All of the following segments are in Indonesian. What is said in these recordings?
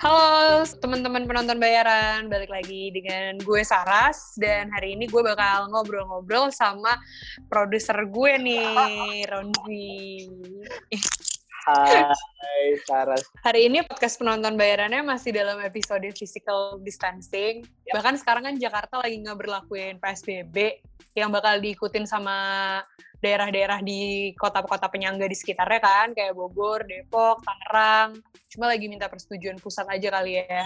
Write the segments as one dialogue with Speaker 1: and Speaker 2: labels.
Speaker 1: Halo teman-teman penonton bayaran, balik lagi dengan gue Saras dan hari ini gue bakal ngobrol-ngobrol sama produser gue nih, Ronzi.
Speaker 2: Hai Saras.
Speaker 1: Hari ini podcast penonton bayarannya masih dalam episode physical distancing.
Speaker 2: Yap.
Speaker 1: Bahkan sekarang kan Jakarta lagi nggak berlakuin PSBB yang bakal diikutin sama daerah-daerah di kota-kota penyangga di sekitarnya kan, kayak Bogor, Depok, Tangerang. Cuma lagi minta persetujuan pusat aja kali ya.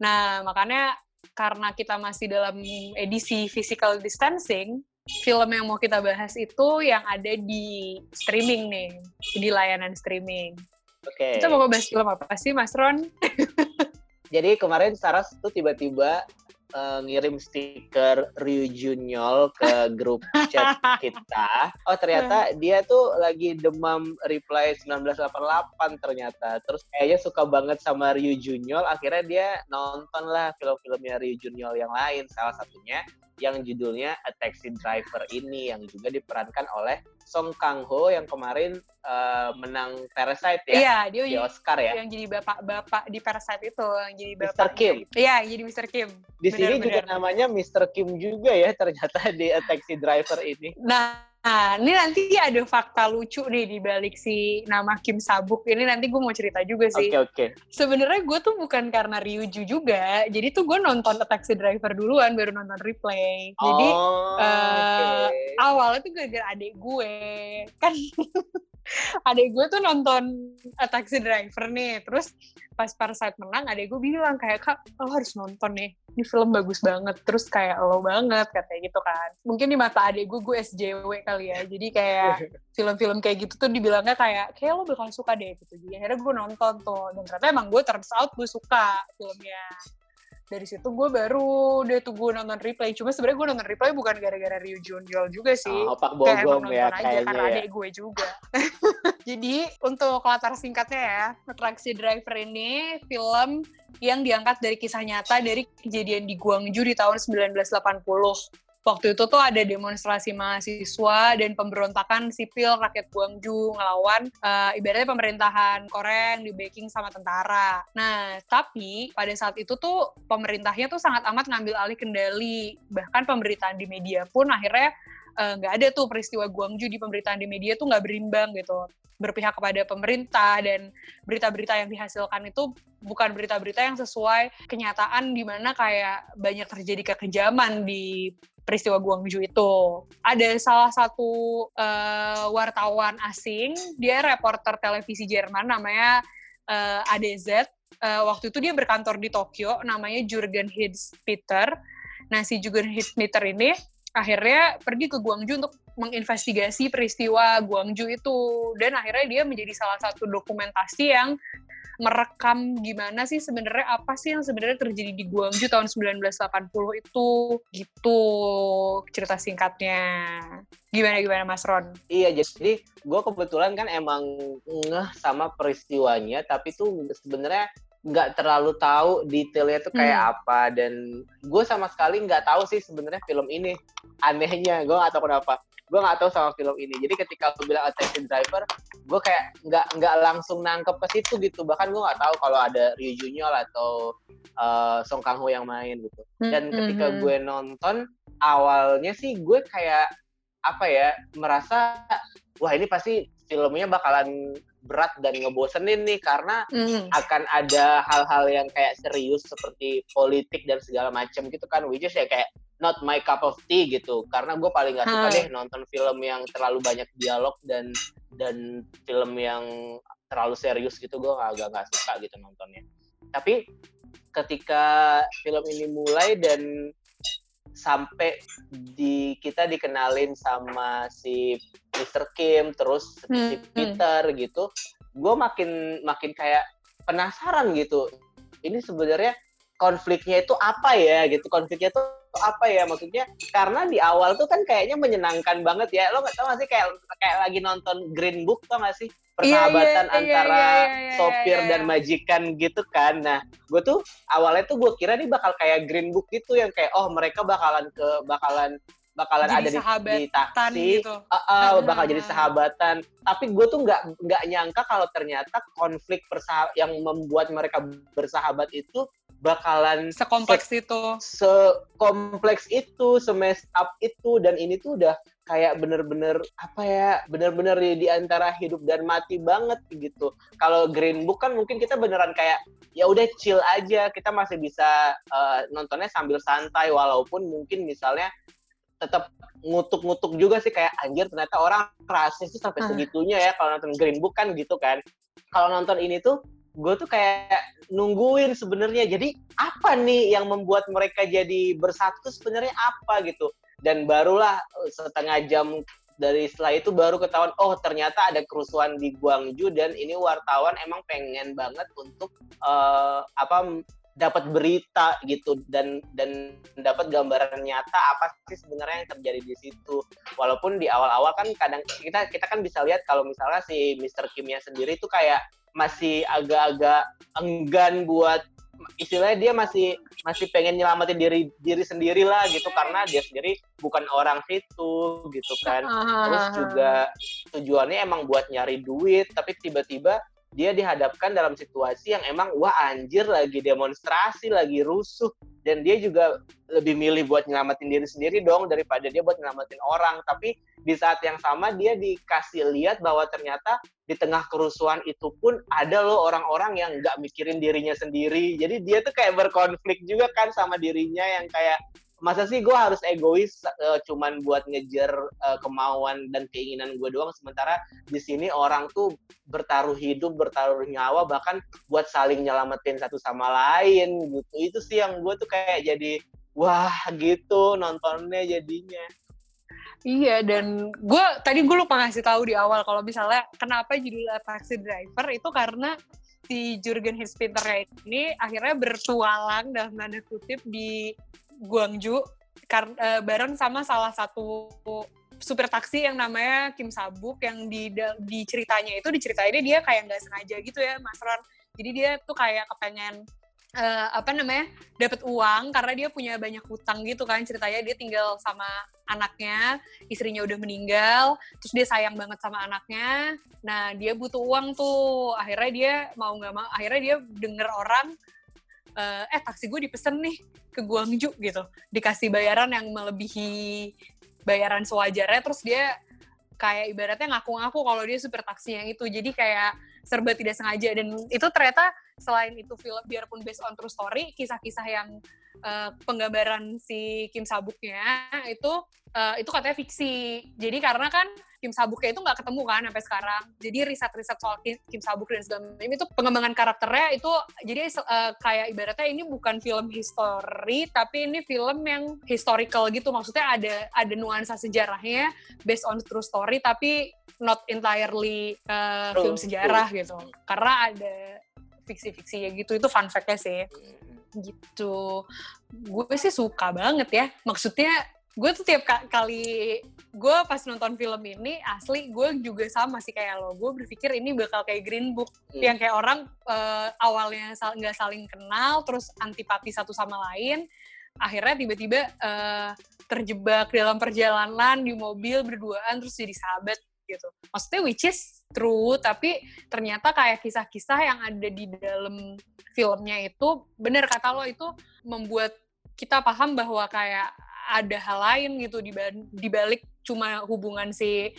Speaker 1: Nah, makanya karena kita masih dalam edisi physical distancing, film yang mau kita bahas itu yang ada di streaming nih, di layanan streaming.
Speaker 2: Oke.
Speaker 1: Kita mau bahas film apa sih, Mas Ron?
Speaker 2: Jadi kemarin Saras tuh tiba-tiba eh, ngirim stiker Ryu Junyol ke grup chat kita. Oh ternyata dia tuh lagi demam reply 1988 ternyata. Terus kayaknya suka banget sama Ryu Junyol. Akhirnya dia nonton lah film-filmnya Ryu Junyol yang lain. Salah satunya yang judulnya A Taxi Driver ini yang juga diperankan oleh Song Kang Ho yang kemarin eh, menang Parasite ya
Speaker 1: Iya, dia
Speaker 2: di Oscar ya.
Speaker 1: yang jadi bapak-bapak di Parasite itu, yang jadi
Speaker 2: Mr.
Speaker 1: bapak.
Speaker 2: Kim.
Speaker 1: Iya, jadi Mr. Kim.
Speaker 2: Di sini
Speaker 1: Benar,
Speaker 2: juga namanya Mr. Kim juga ya ternyata di A Taxi Driver ini.
Speaker 1: Nah, nah, ini nanti ada fakta lucu nih di balik si nama Kim Sabuk. Ini nanti gue mau cerita juga sih.
Speaker 2: Oke oke.
Speaker 1: Sebenarnya gue tuh bukan karena Ryuju juga. Jadi tuh gue nonton A Taxi Driver duluan, baru nonton replay. Jadi
Speaker 2: Oh, oke.
Speaker 1: awalnya tuh gara-gara adik gue kan adik gue tuh nonton A Taxi Driver nih. Terus pas Parasite menang adik gue bilang kayak kak lo harus nonton nih. Ini film bagus banget. Terus kayak lo banget katanya gitu kan. Mungkin di mata adik gue gue SJW kali ya. Jadi kayak film-film kayak gitu tuh dibilangnya kayak kayak lo bakal suka deh gitu. Jadi akhirnya gue nonton tuh. Dan ternyata emang gue turns out gue suka filmnya dari situ gue baru deh tuh gue nonton replay. Cuma sebenarnya gue nonton replay bukan gara-gara Ryu Junjol juga sih.
Speaker 2: Oh, Pak
Speaker 1: kayak emang
Speaker 2: Bogom ya
Speaker 1: aja
Speaker 2: kayaknya
Speaker 1: karena
Speaker 2: ya.
Speaker 1: adik gue juga. Jadi untuk latar singkatnya ya Taxi Driver ini film yang diangkat dari kisah nyata dari kejadian di Guangzhou di tahun 1980 waktu itu tuh ada demonstrasi mahasiswa dan pemberontakan sipil rakyat Guangzhou ngelawan eh, ibaratnya pemerintahan Korea yang di backing sama tentara. Nah, tapi pada saat itu tuh pemerintahnya tuh sangat amat ngambil alih kendali. Bahkan pemberitaan di media pun akhirnya eh, nggak ada tuh peristiwa Guangzhou di pemberitaan di media tuh nggak berimbang gitu berpihak kepada pemerintah dan berita-berita yang dihasilkan itu bukan berita-berita yang sesuai kenyataan di mana kayak banyak terjadi kekejaman di peristiwa Guangzhou itu. Ada salah satu eh, wartawan asing, dia reporter televisi Jerman namanya eh, ADZ. Eh, waktu itu dia berkantor di Tokyo, namanya Jurgen Hitzpeter. Nah, si Jurgen Hitzpeter ini akhirnya pergi ke Guangzhou untuk menginvestigasi peristiwa Guangzhou itu. Dan akhirnya dia menjadi salah satu dokumentasi yang merekam gimana sih sebenarnya apa sih yang sebenarnya terjadi di Guangzhou tahun 1980 itu gitu cerita singkatnya. Gimana gimana Mas Ron?
Speaker 2: Iya, jadi gue kebetulan kan emang ngeh sama peristiwanya, tapi tuh sebenarnya nggak terlalu tahu detailnya tuh kayak
Speaker 1: Hmm.
Speaker 2: apa. Dan gue sama sekali nggak tahu sih sebenarnya film ini anehnya. Gue nggak tahu kenapa. Gue nggak tahu sama film ini. Jadi ketika lu bilang A Taxi Driver gue kayak nggak nggak langsung nangkep ke situ gitu. Bahkan gue nggak tahu kalau ada Ryu Junyol atau eh, Song Kang Ho yang main gitu. Dan ketika
Speaker 1: Mhm.
Speaker 2: gue nonton awalnya sih gue kayak apa ya merasa wah ini pasti filmnya bakalan berat dan ngebosenin nih karena
Speaker 1: Mhm.
Speaker 2: akan ada hal-hal yang kayak serius seperti politik dan segala macam gitu kan which is ya kayak not my cup of tea gitu. Karena gue paling gak suka deh nonton film yang terlalu banyak dialog dan dan film yang terlalu serius gitu gue agak nggak suka gitu nontonnya. Tapi ketika film ini mulai dan sampai di kita dikenalin sama si Mr. Kim terus si
Speaker 1: Hmm, hmm.
Speaker 2: Peter gitu gue makin makin kayak penasaran gitu ini sebenarnya konfliknya itu apa ya gitu. Konfliknya itu apa ya maksudnya? Karena di awal tuh kan kayaknya menyenangkan banget ya. Lo nggak tau gak sih kayak kayak lagi nonton Green Book tau gak sih?
Speaker 1: Iya, iya,
Speaker 2: persahabatan
Speaker 1: iya,
Speaker 2: antara sopir dan majikan gitu kan. Nah gue tuh awalnya tuh gue kira nih bakal kayak Green Book gitu yang kayak oh mereka bakalan ke bakalan bakalan
Speaker 1: Jadi
Speaker 2: ada di, di taksi,
Speaker 1: gitu.
Speaker 2: uh, uh, bakal jadi sahabatan. Tapi gue tuh nggak nggak nyangka kalau ternyata konflik persah yang membuat mereka bersahabat itu bakalan
Speaker 1: sekompleks
Speaker 2: se
Speaker 1: itu,
Speaker 2: sekompleks itu, semest up itu, dan ini tuh udah kayak bener-bener apa ya bener-bener di, di antara hidup dan mati banget gitu. Kalau Green Book kan mungkin kita beneran kayak ya udah chill aja kita masih bisa uh, nontonnya sambil santai walaupun mungkin misalnya tetap ngutuk-ngutuk juga sih kayak anjir ternyata orang rasis sih sampai segitunya ya kalau nonton Green Book kan gitu kan. Kalau nonton ini tuh gue tuh kayak nungguin sebenarnya jadi apa nih yang membuat mereka jadi bersatu sebenarnya apa gitu dan barulah eh, setengah jam dari setelah itu baru ketahuan oh ternyata ada kerusuhan di Guangzhou dan ini wartawan emang pengen banget untuk uh, apa dapat berita gitu dan dan dapat gambaran nyata apa sih sebenarnya yang terjadi di situ walaupun di awal-awal kan kadang kita kita kan bisa lihat kalau misalnya si Mr. Kimnya sendiri itu kayak masih agak-agak enggan buat istilahnya dia masih masih pengen nyelamatin diri diri sendiri lah gitu. Karena dia sendiri bukan orang situ gitu kan. Terus juga tujuannya emang buat nyari duit. Tapi tiba-tiba dia dihadapkan dalam situasi yang emang wah anjir lagi demonstrasi lagi rusuh dan dia juga lebih milih buat nyelamatin diri sendiri dong daripada dia buat nyelamatin orang. Tapi di saat yang sama dia dikasih lihat bahwa ternyata di tengah kerusuhan itu pun ada loh orang-orang yang nggak mikirin dirinya sendiri. Jadi dia tuh kayak berkonflik juga kan sama dirinya yang kayak masa sih gue harus egois uh, cuman buat ngejar uh, kemauan dan keinginan gue doang. Sementara di sini orang tuh bertaruh hidup bertaruh nyawa bahkan buat saling nyelamatin satu sama lain gitu. Itu sih yang gue tuh kayak jadi wah gitu nontonnya jadinya.
Speaker 1: Iya dan gue tadi gue lupa ngasih tahu di awal kalau misalnya kenapa judul taxi driver? Itu karena si Jurgen Hispinter ini akhirnya bertualang dalam tanda kutip di Guangzhou uh, bareng sama salah satu supir taksi yang namanya Kim Sabuk yang di di ceritanya itu diceritainnya dia kayak nggak sengaja gitu ya Mas Ron. Jadi dia tuh kayak kepengen uh, apa namanya dapat uang karena dia punya banyak hutang gitu kan ceritanya dia tinggal sama anaknya istrinya udah meninggal terus dia sayang banget sama anaknya nah dia butuh uang tuh akhirnya dia mau nggak mau akhirnya dia denger orang uh, eh taksi gue dipesen nih ke Guangzhou gitu. Dikasih bayaran yang melebihi bayaran sewajarnya terus dia kayak ibaratnya ngaku-ngaku kalau dia super taksi yang itu. Jadi kayak serba tidak sengaja. Dan itu ternyata selain itu film biarpun based on true story kisah-kisah yang uh, penggambaran si Kim Sabuknya itu uh, itu katanya fiksi jadi karena kan Kim Sabuknya itu nggak ketemu kan sampai sekarang. Jadi riset-riset soal Kim Sabuk dan segala macam itu pengembangan karakternya itu jadi uh, kayak ibaratnya ini bukan film history tapi ini film yang historical gitu. Maksudnya ada ada nuansa sejarahnya based on true story tapi not entirely uh, film sejarah gitu. Karena ada fiksi-fiksi ya gitu. Itu fun fact-nya sih. Gitu. Gue sih suka banget ya. Maksudnya gue tuh tiap kali gue pas nonton film ini asli gue juga sama sih kayak lo gue berpikir ini bakal kayak Green Book hmm. yang kayak orang uh, awalnya nggak sal saling kenal terus antipati satu sama lain akhirnya tiba-tiba uh, terjebak dalam perjalanan di mobil berduaan terus jadi sahabat gitu. Maksudnya which is true tapi ternyata kayak kisah-kisah yang ada di dalam filmnya itu bener kata lo itu membuat kita paham bahwa kayak ada hal lain gitu di balik cuma hubungan si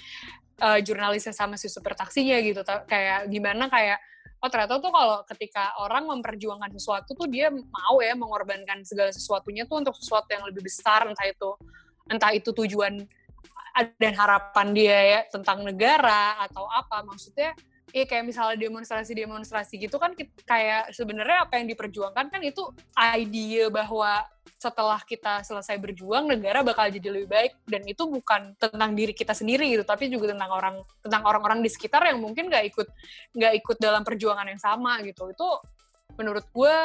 Speaker 1: uh, jurnalisnya sama si super taksinya gitu. Kayak gimana kayak oh ternyata tuh kalau ketika orang memperjuangkan sesuatu tuh dia mau ya mengorbankan segala sesuatunya tuh untuk sesuatu yang lebih besar entah itu entah itu tujuan dan harapan dia ya tentang negara atau apa maksudnya Iya kayak misalnya demonstrasi-demonstrasi gitu kan kayak sebenarnya apa yang diperjuangkan kan itu ide bahwa setelah kita selesai berjuang negara bakal jadi lebih baik. Dan itu bukan tentang diri kita sendiri gitu tapi juga tentang orang tentang orang-orang di sekitar yang mungkin nggak ikut nggak ikut dalam perjuangan yang sama gitu. Itu menurut gue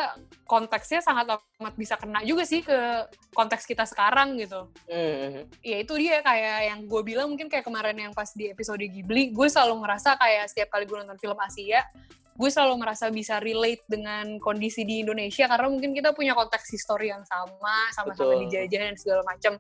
Speaker 1: konteksnya sangat amat bisa kena juga sih ke konteks kita sekarang gitu. Mm-hmm. Ya itu dia kayak yang gue bilang mungkin kayak kemarin yang pas di episode Ghibli, gue selalu ngerasa kayak setiap kali gue nonton film Asia, gue selalu merasa bisa relate dengan kondisi di Indonesia karena mungkin kita punya konteks histori yang sama, sama-sama dijajah dan segala macam.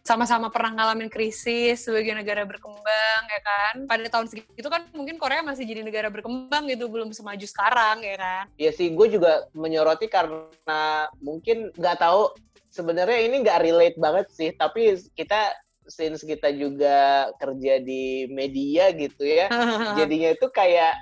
Speaker 1: Sama-sama pernah ngalamin krisis sebagai negara berkembang ya kan. Pada tahun segitu kan mungkin Korea masih jadi negara berkembang gitu, belum semaju sekarang ya kan.
Speaker 2: Iya sih, gue juga menyoroti karena mungkin nggak tahu sebenarnya ini nggak relate banget sih, tapi kita since kita juga kerja di media gitu ya, jadinya itu kayak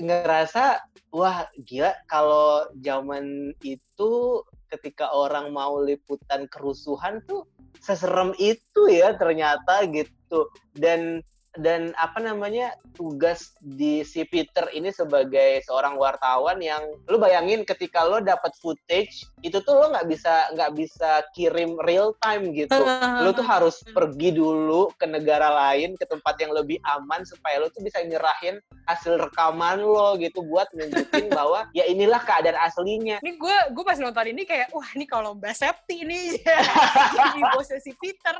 Speaker 2: ngerasa wah gila kalau zaman itu ketika orang mau liputan kerusuhan tuh seserem itu ya ternyata gitu. Dan dan apa namanya tugas di si Peter ini sebagai seorang wartawan yang lu bayangin ketika lo dapat footage itu tuh lo nggak bisa nggak bisa kirim real time gitu. Lo tuh harus pergi dulu ke negara lain ke tempat yang lebih aman supaya lo tuh bisa nyerahin hasil rekaman lo gitu buat nunjukin bahwa ya inilah keadaan aslinya.
Speaker 1: Ini gue gue pas nonton ini kayak wah ini kalau Mbak Septi ini jadi bosnya si Peter.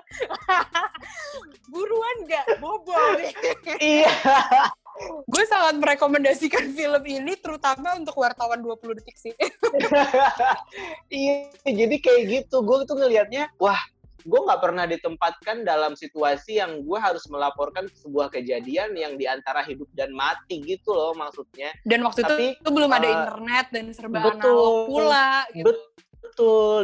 Speaker 1: Buruan nggak? Bobo
Speaker 2: iya.
Speaker 1: Gue sangat merekomendasikan film ini terutama untuk wartawan 20 detik sih.
Speaker 2: iya, jadi kayak gitu. Gue tuh ngelihatnya, wah gue nggak pernah ditempatkan dalam situasi yang gue harus melaporkan sebuah kejadian yang di antara hidup dan mati gitu loh maksudnya.
Speaker 1: Dan waktu Tapi, itu, itu belum ada uh, internet dan serba betul, analog pula gitu.
Speaker 2: Betul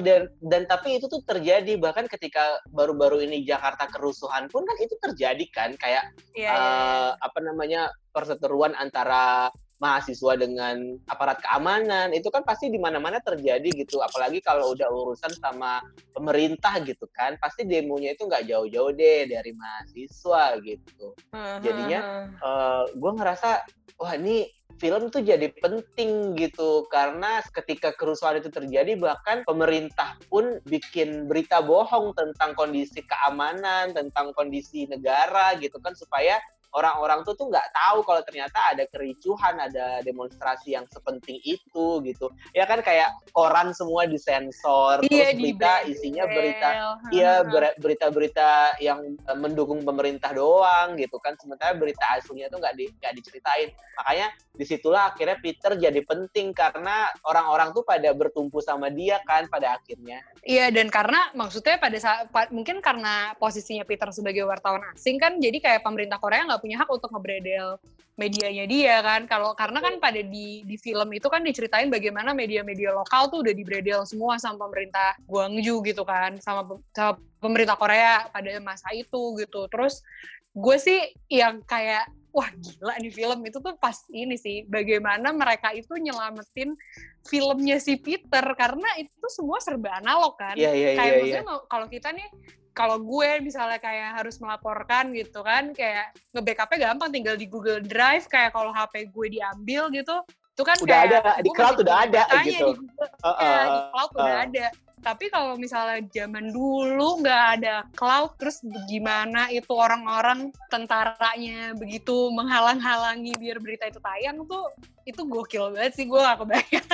Speaker 2: dan dan tapi itu tuh terjadi bahkan ketika baru-baru ini Jakarta kerusuhan pun kan itu terjadi kan kayak yeah, uh, yeah. apa namanya perseteruan antara mahasiswa dengan aparat keamanan itu kan pasti di mana-mana terjadi gitu. Apalagi kalau udah urusan sama pemerintah gitu kan pasti demonya itu nggak jauh-jauh deh dari mahasiswa gitu. Jadinya uh, eh, gue ngerasa wah ini film tuh jadi penting gitu. Karena ketika kerusuhan itu terjadi bahkan pemerintah pun bikin berita bohong tentang kondisi keamanan, tentang kondisi negara gitu kan supaya orang-orang tuh tuh nggak tahu kalau ternyata ada kericuhan, ada demonstrasi yang sepenting itu gitu. Ya kan kayak koran semua disensor, iya, terus berita di isinya berita, iya berita-berita yang eh, mendukung pemerintah doang gitu kan. Sementara berita aslinya tuh nggak di, nggak diceritain. Makanya di situlah akhirnya Peter jadi penting karena orang-orang tuh pada bertumpu sama dia kan pada akhirnya.
Speaker 1: Iya dan karena maksudnya pada saat mungkin karena posisinya Peter sebagai wartawan asing kan jadi kayak pemerintah Korea nggak punya hak untuk ngebredel medianya dia kan. Kalau karena kan pada di di film itu kan diceritain bagaimana media-media lokal tuh udah dibredel semua sama pemerintah Gwangju gitu kan sama, sama pemerintah Korea pada masa itu gitu. Terus gue sih yang kayak wah gila nih film itu tuh pas ini sih bagaimana mereka itu nyelamatin filmnya si Peter. Karena itu semua serba analog kan.
Speaker 2: Yeah, yeah,
Speaker 1: kayak
Speaker 2: yeah, maksudnya
Speaker 1: yeah. kalau kita nih kalau gue misalnya kayak harus melaporkan gitu kan kayak nge-backupnya gampang tinggal di Google Drive kayak kalau HP gue diambil gitu itu kan
Speaker 2: udah
Speaker 1: kayak,
Speaker 2: ada di cloud udah ada gitu.
Speaker 1: di, Google, uh, uh, ya, di cloud uh, udah ada. Tapi kalau misalnya zaman dulu nggak ada cloud terus gimana itu orang-orang tentaranya begitu menghalang-halangi biar berita itu tayang tuh itu gokil banget sih gue gak kebayang.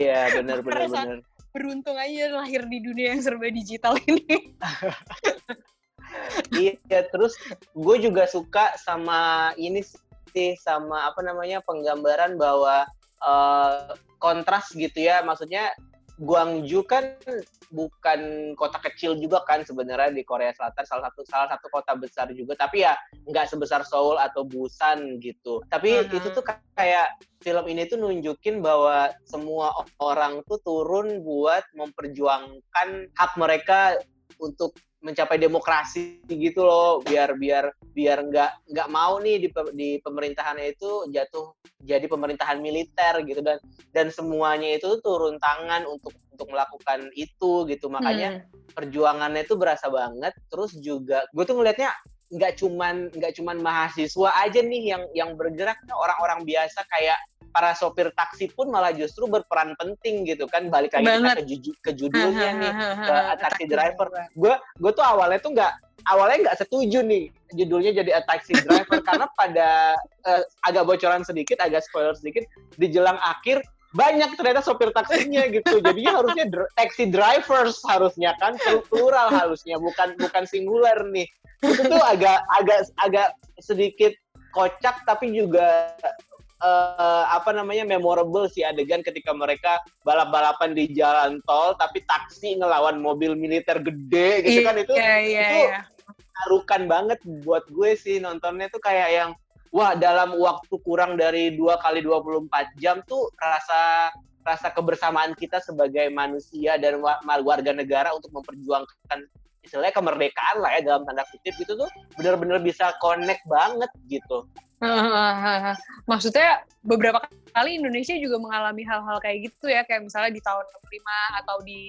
Speaker 2: Iya benar benar benar
Speaker 1: beruntung aja lahir di dunia yang serba digital ini.
Speaker 2: iya, terus gue juga suka sama ini sih sama apa namanya penggambaran bahwa uh, kontras gitu ya, maksudnya Guangzhou kan bukan kota kecil juga kan sebenarnya di Korea Selatan salah satu salah satu kota besar juga tapi ya nggak sebesar Seoul atau Busan gitu tapi uh -huh. itu tuh kayak film ini tuh nunjukin bahwa semua orang tuh turun buat memperjuangkan hak mereka untuk mencapai demokrasi gitu loh biar biar biar nggak nggak mau nih di, di pemerintahannya itu jatuh jadi pemerintahan militer gitu. Dan dan semuanya itu turun tangan untuk untuk melakukan itu gitu. Makanya hmm. perjuangannya itu berasa banget. Terus juga gue tuh ngelihatnya nggak cuman nggak cuman mahasiswa aja nih yang yang bergerak. Orang-orang biasa kayak para sopir taksi pun malah justru berperan penting gitu kan. Balik lagi kita ke, ju ke judulnya nih ke taksi driver. gue gue tuh awalnya tuh nggak awalnya nggak setuju nih judulnya jadi a taxi driver. Karena pada uh, agak bocoran sedikit agak spoiler sedikit di jelang akhir banyak ternyata sopir taksinya gitu. Jadinya harusnya dr taxi drivers harusnya kan plural harusnya bukan bukan singular nih. Itu tuh agak agak agak sedikit kocak tapi juga uh, apa namanya memorable sih adegan ketika mereka balap-balapan di jalan tol tapi taksi ngelawan mobil militer gede gitu kan. Itu
Speaker 1: iya, iya,
Speaker 2: itu
Speaker 1: iya.
Speaker 2: harukan banget buat gue sih nontonnya. Tuh kayak yang wah dalam waktu kurang dari dua kali 24 jam tuh rasa rasa kebersamaan kita sebagai manusia dan warga negara untuk memperjuangkan istilahnya kemerdekaan lah ya dalam tanda kutip gitu tuh benar-benar bisa connect banget gitu.
Speaker 1: Maksudnya beberapa kali Indonesia juga mengalami hal-hal kayak gitu ya, kayak misalnya di tahun 65 atau di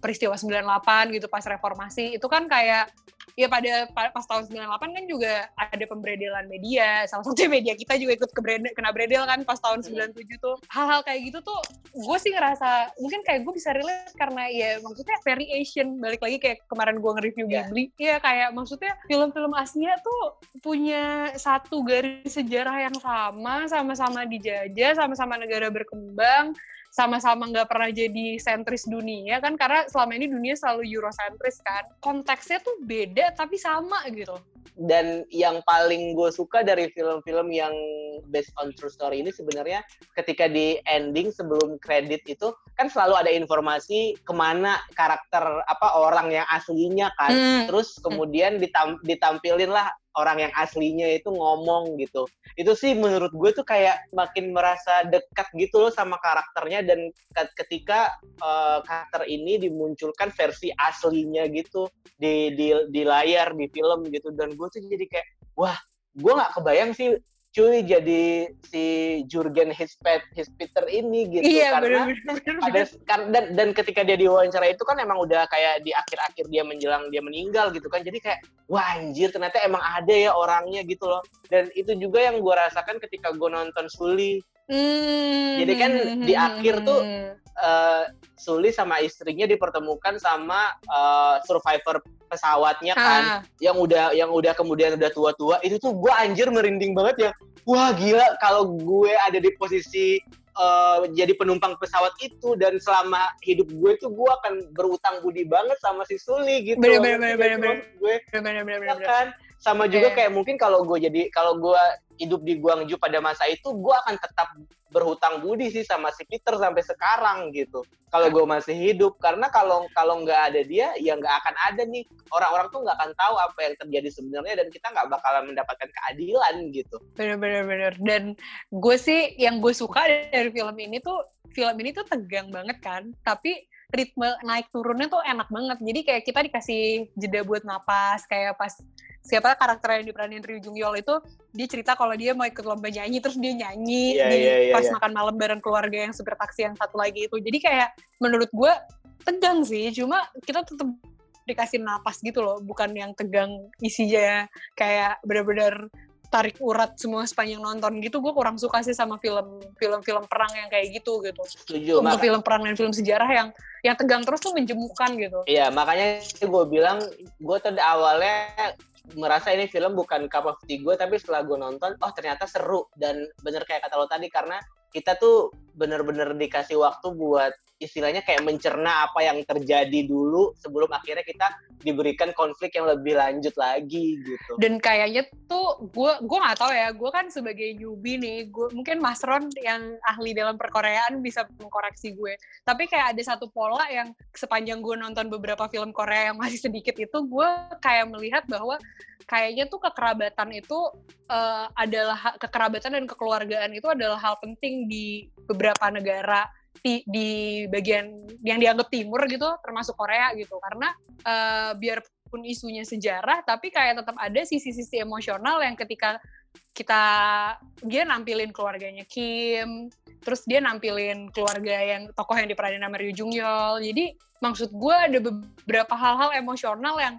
Speaker 1: peristiwa 98 gitu pas reformasi, itu kan kayak ya pada pas tahun 98 kan juga ada pemberedelan media salah satu media kita juga ikut ke kena beredel kan pas tahun 97 iya. tuh hal-hal kayak gitu tuh gue sih ngerasa mungkin kayak gue bisa relate karena ya maksudnya variation balik lagi kayak kemarin gue nge-review yeah. Ghibli ya kayak maksudnya film-film Asia tuh punya satu garis sejarah yang sama sama-sama dijajah sama-sama negara berkembang sama-sama nggak pernah jadi sentris dunia kan karena selama ini dunia selalu eurocentris kan. Konteksnya tuh beda tapi sama gitu.
Speaker 2: Dan yang paling gue suka dari film-film yang based on true story ini sebenarnya ketika di ending sebelum kredit itu kan selalu ada informasi ke mana karakter apa orang yang aslinya kan. Hmm. terus kemudian ditam ditampilin lah orang yang aslinya itu ngomong gitu. Itu sih menurut gue tuh kayak makin merasa dekat gitu loh sama karakternya dan ketika uh, karakter ini dimunculkan versi aslinya gitu di di di layar di film gitu dan gue tuh jadi kayak wah gue nggak kebayang sih cuy jadi si Jurgen Hispet Hispiter ini gitu
Speaker 1: iya,
Speaker 2: karena
Speaker 1: bener, bener,
Speaker 2: ada dan dan ketika dia diwawancara itu kan emang udah kayak di akhir-akhir dia menjelang dia meninggal gitu kan jadi kayak wah anjir ternyata emang ada ya orangnya gitu loh. Dan itu juga yang gue rasakan ketika gue nonton Suli Hmm. Jadi kan di akhir tuh uh, Suli sama istrinya dipertemukan sama uh, survivor pesawatnya kan, ha. yang udah yang udah kemudian udah tua-tua. Itu tuh gue anjir merinding banget ya. Wah gila kalau gue ada di posisi uh, jadi penumpang pesawat itu dan selama hidup gue tuh gue akan berutang budi banget sama si Suli gitu.
Speaker 1: Bener bener bener bener
Speaker 2: bener. Gue bener bener bener. Sama juga kayak mungkin kalau gue jadi kalau gue hidup di Guangzhou pada masa itu gue akan tetap berhutang budi sih sama si Peter sampai sekarang gitu. Kalau gue masih hidup. Karena kalau kalau nggak ada dia ya nggak akan ada nih. Orang-orang tuh nggak akan tahu apa yang terjadi sebenarnya dan kita nggak bakalan mendapatkan keadilan gitu.
Speaker 1: Bener-bener bener dan gue sih yang gue suka dari film ini tuh film ini tuh tegang banget kan. Tapi ritme naik turunnya tuh enak banget jadi kayak kita dikasih jeda buat napas kayak pas siapa karakter yang diperanin Ryu Jung Yeol itu dia cerita kalau dia mau ikut lomba nyanyi terus dia nyanyi yeah, di yeah, yeah, pas yeah. makan malam bareng keluarga yang supir taksi yang satu lagi itu jadi kayak menurut gue tegang sih cuma kita tetap dikasih napas gitu loh bukan yang tegang isinya kayak bener-bener tarik urat semua sepanjang nonton gitu gue kurang suka sih sama film film film perang yang kayak gitu gitu.
Speaker 2: Setuju
Speaker 1: untuk film perang dan film sejarah yang yang tegang terus tuh menjemukan gitu.
Speaker 2: Iya makanya gue bilang gue tadi awalnya merasa ini film bukan cup of tea gue tapi setelah gue nonton oh ternyata seru dan bener kayak kata lo tadi karena kita tuh bener-bener dikasih waktu buat istilahnya kayak mencerna apa yang terjadi dulu sebelum akhirnya kita diberikan konflik yang lebih lanjut lagi gitu.
Speaker 1: Dan kayaknya tuh gue gue nggak tahu ya, gue kan sebagai newbie nih, gue mungkin Mas Ron yang ahli dalam perkoreaan bisa mengkoreksi gue. Tapi kayak ada satu pola yang sepanjang gue nonton beberapa film Korea yang masih sedikit itu, gue kayak melihat bahwa kayaknya tuh kekerabatan itu uh, adalah kekerabatan dan kekeluargaan itu adalah hal penting di beberapa negara di, di bagian yang dianggap timur gitu termasuk Korea gitu. Karena uh, biarpun isunya sejarah tapi kayak tetap ada sisi-sisi emosional yang ketika kita dia nampilin keluarganya Kim terus dia nampilin keluarga yang tokoh yang diperanin sama Ryu Jung Yeol jadi maksud gue ada beberapa hal-hal emosional yang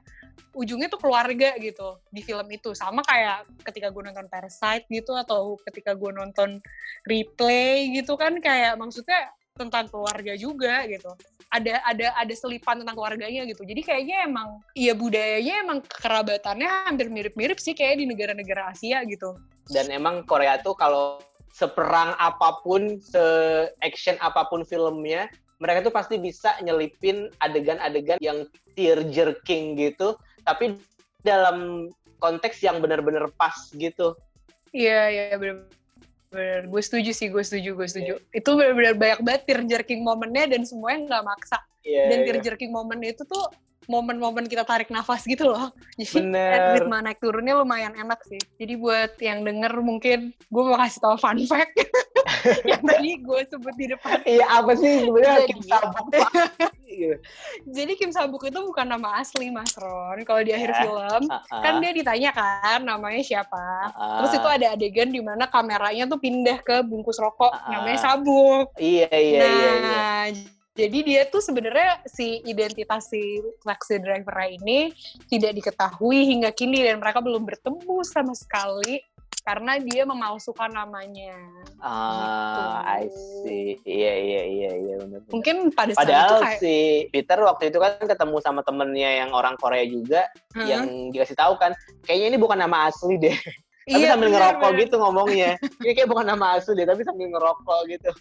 Speaker 1: ujungnya tuh keluarga gitu di film itu. Sama kayak ketika gue nonton Parasite gitu atau ketika gue nonton replay gitu kan kayak maksudnya tentang keluarga juga gitu. Ada ada ada selipan tentang keluarganya gitu. Jadi kayaknya emang iya budayanya emang kerabatannya hampir mirip-mirip sih kayak di negara-negara Asia gitu.
Speaker 2: Dan emang Korea tuh kalau seperang apa pun se action apa pun filmnya mereka tuh pasti bisa nyelipin adegan-adegan yang tear jerking gitu tapi dalam konteks yang benar-benar pas gitu.
Speaker 1: Iya iya benar bener. Gue setuju sih, gue setuju, gue setuju. Yeah. Itu benar-benar banyak banget tear jerking momennya dan semuanya nggak maksa. Yeah, dan tear yeah. jerking momen itu tuh momen-momen kita tarik nafas gitu loh. Jadi
Speaker 2: Bener.
Speaker 1: ritme naik turunnya lumayan enak sih. Jadi buat yang denger mungkin gue mau kasih tau fun fact yang tadi gue sebut di depan.
Speaker 2: Iya apa sih sebenarnya Kim Sabuk?
Speaker 1: Jadi Kim Sabuk itu bukan nama asli Mas Ron. Kalau di akhir yeah. film uh -uh. kan dia ditanya kan namanya siapa. Uh -uh. Terus itu ada adegan di mana kameranya tuh pindah ke bungkus rokok uh -uh. namanya Sabuk.
Speaker 2: Iya iya
Speaker 1: nah,
Speaker 2: iya. iya
Speaker 1: jadi dia tuh sebenarnya si identitas si taxi driver ini tidak diketahui hingga kini dan mereka belum bertemu sama sekali karena dia memalsukan namanya.
Speaker 2: Ah, gitu. I see. Iya iya iya iya benar.
Speaker 1: Mungkin pada saat
Speaker 2: Padahal
Speaker 1: itu kayak...
Speaker 2: si Peter waktu itu kan ketemu sama temennya yang orang Korea juga hmm. yang dikasih tahu kan, kayaknya ini bukan nama asli deh tapi iya, sambil bener, ngerokok bener. gitu ngomongnya. Ini kayak bukan nama asli deh, tapi sambil ngerokok gitu.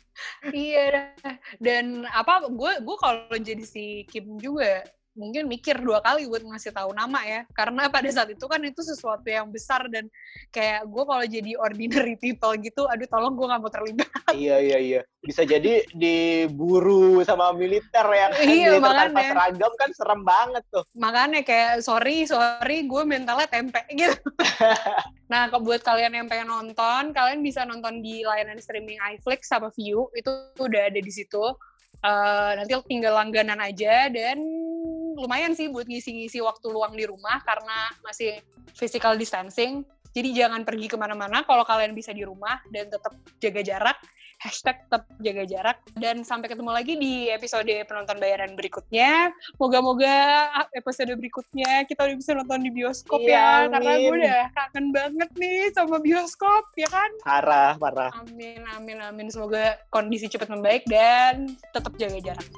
Speaker 1: iya, dan apa gue gue kalau jadi si Kim juga mungkin mikir dua kali buat ngasih tahu nama ya. Karena pada saat itu kan itu sesuatu yang besar dan kayak gue kalau jadi ordinary people gitu aduh tolong gue nggak mau terlibat
Speaker 2: iya iya iya. Bisa jadi diburu sama militer ya
Speaker 1: iya,
Speaker 2: militer makanya. tanpa seragam kan serem banget tuh.
Speaker 1: Makanya kayak sorry sorry gue mentalnya tempe gitu. Nah buat kalian yang pengen nonton kalian bisa nonton di layanan streaming iFlix sama View. Itu udah ada di situ uh, nanti tinggal langganan aja dan lumayan sih buat ngisi-ngisi waktu luang di rumah karena masih physical distancing. Jadi jangan pergi ke mana-mana kalau kalian bisa di rumah dan tetap jaga jarak. Hashtag tetap jaga jarak. Dan sampai ketemu lagi di episode penonton bayaran berikutnya. Moga-moga episode berikutnya kita udah bisa nonton di bioskop iya, ya. Amin. Karena gue udah kangen banget nih sama bioskop, ya kan?
Speaker 2: Parah, parah.
Speaker 1: Amin, amin, amin. Semoga kondisi cepat membaik dan tetap jaga jarak.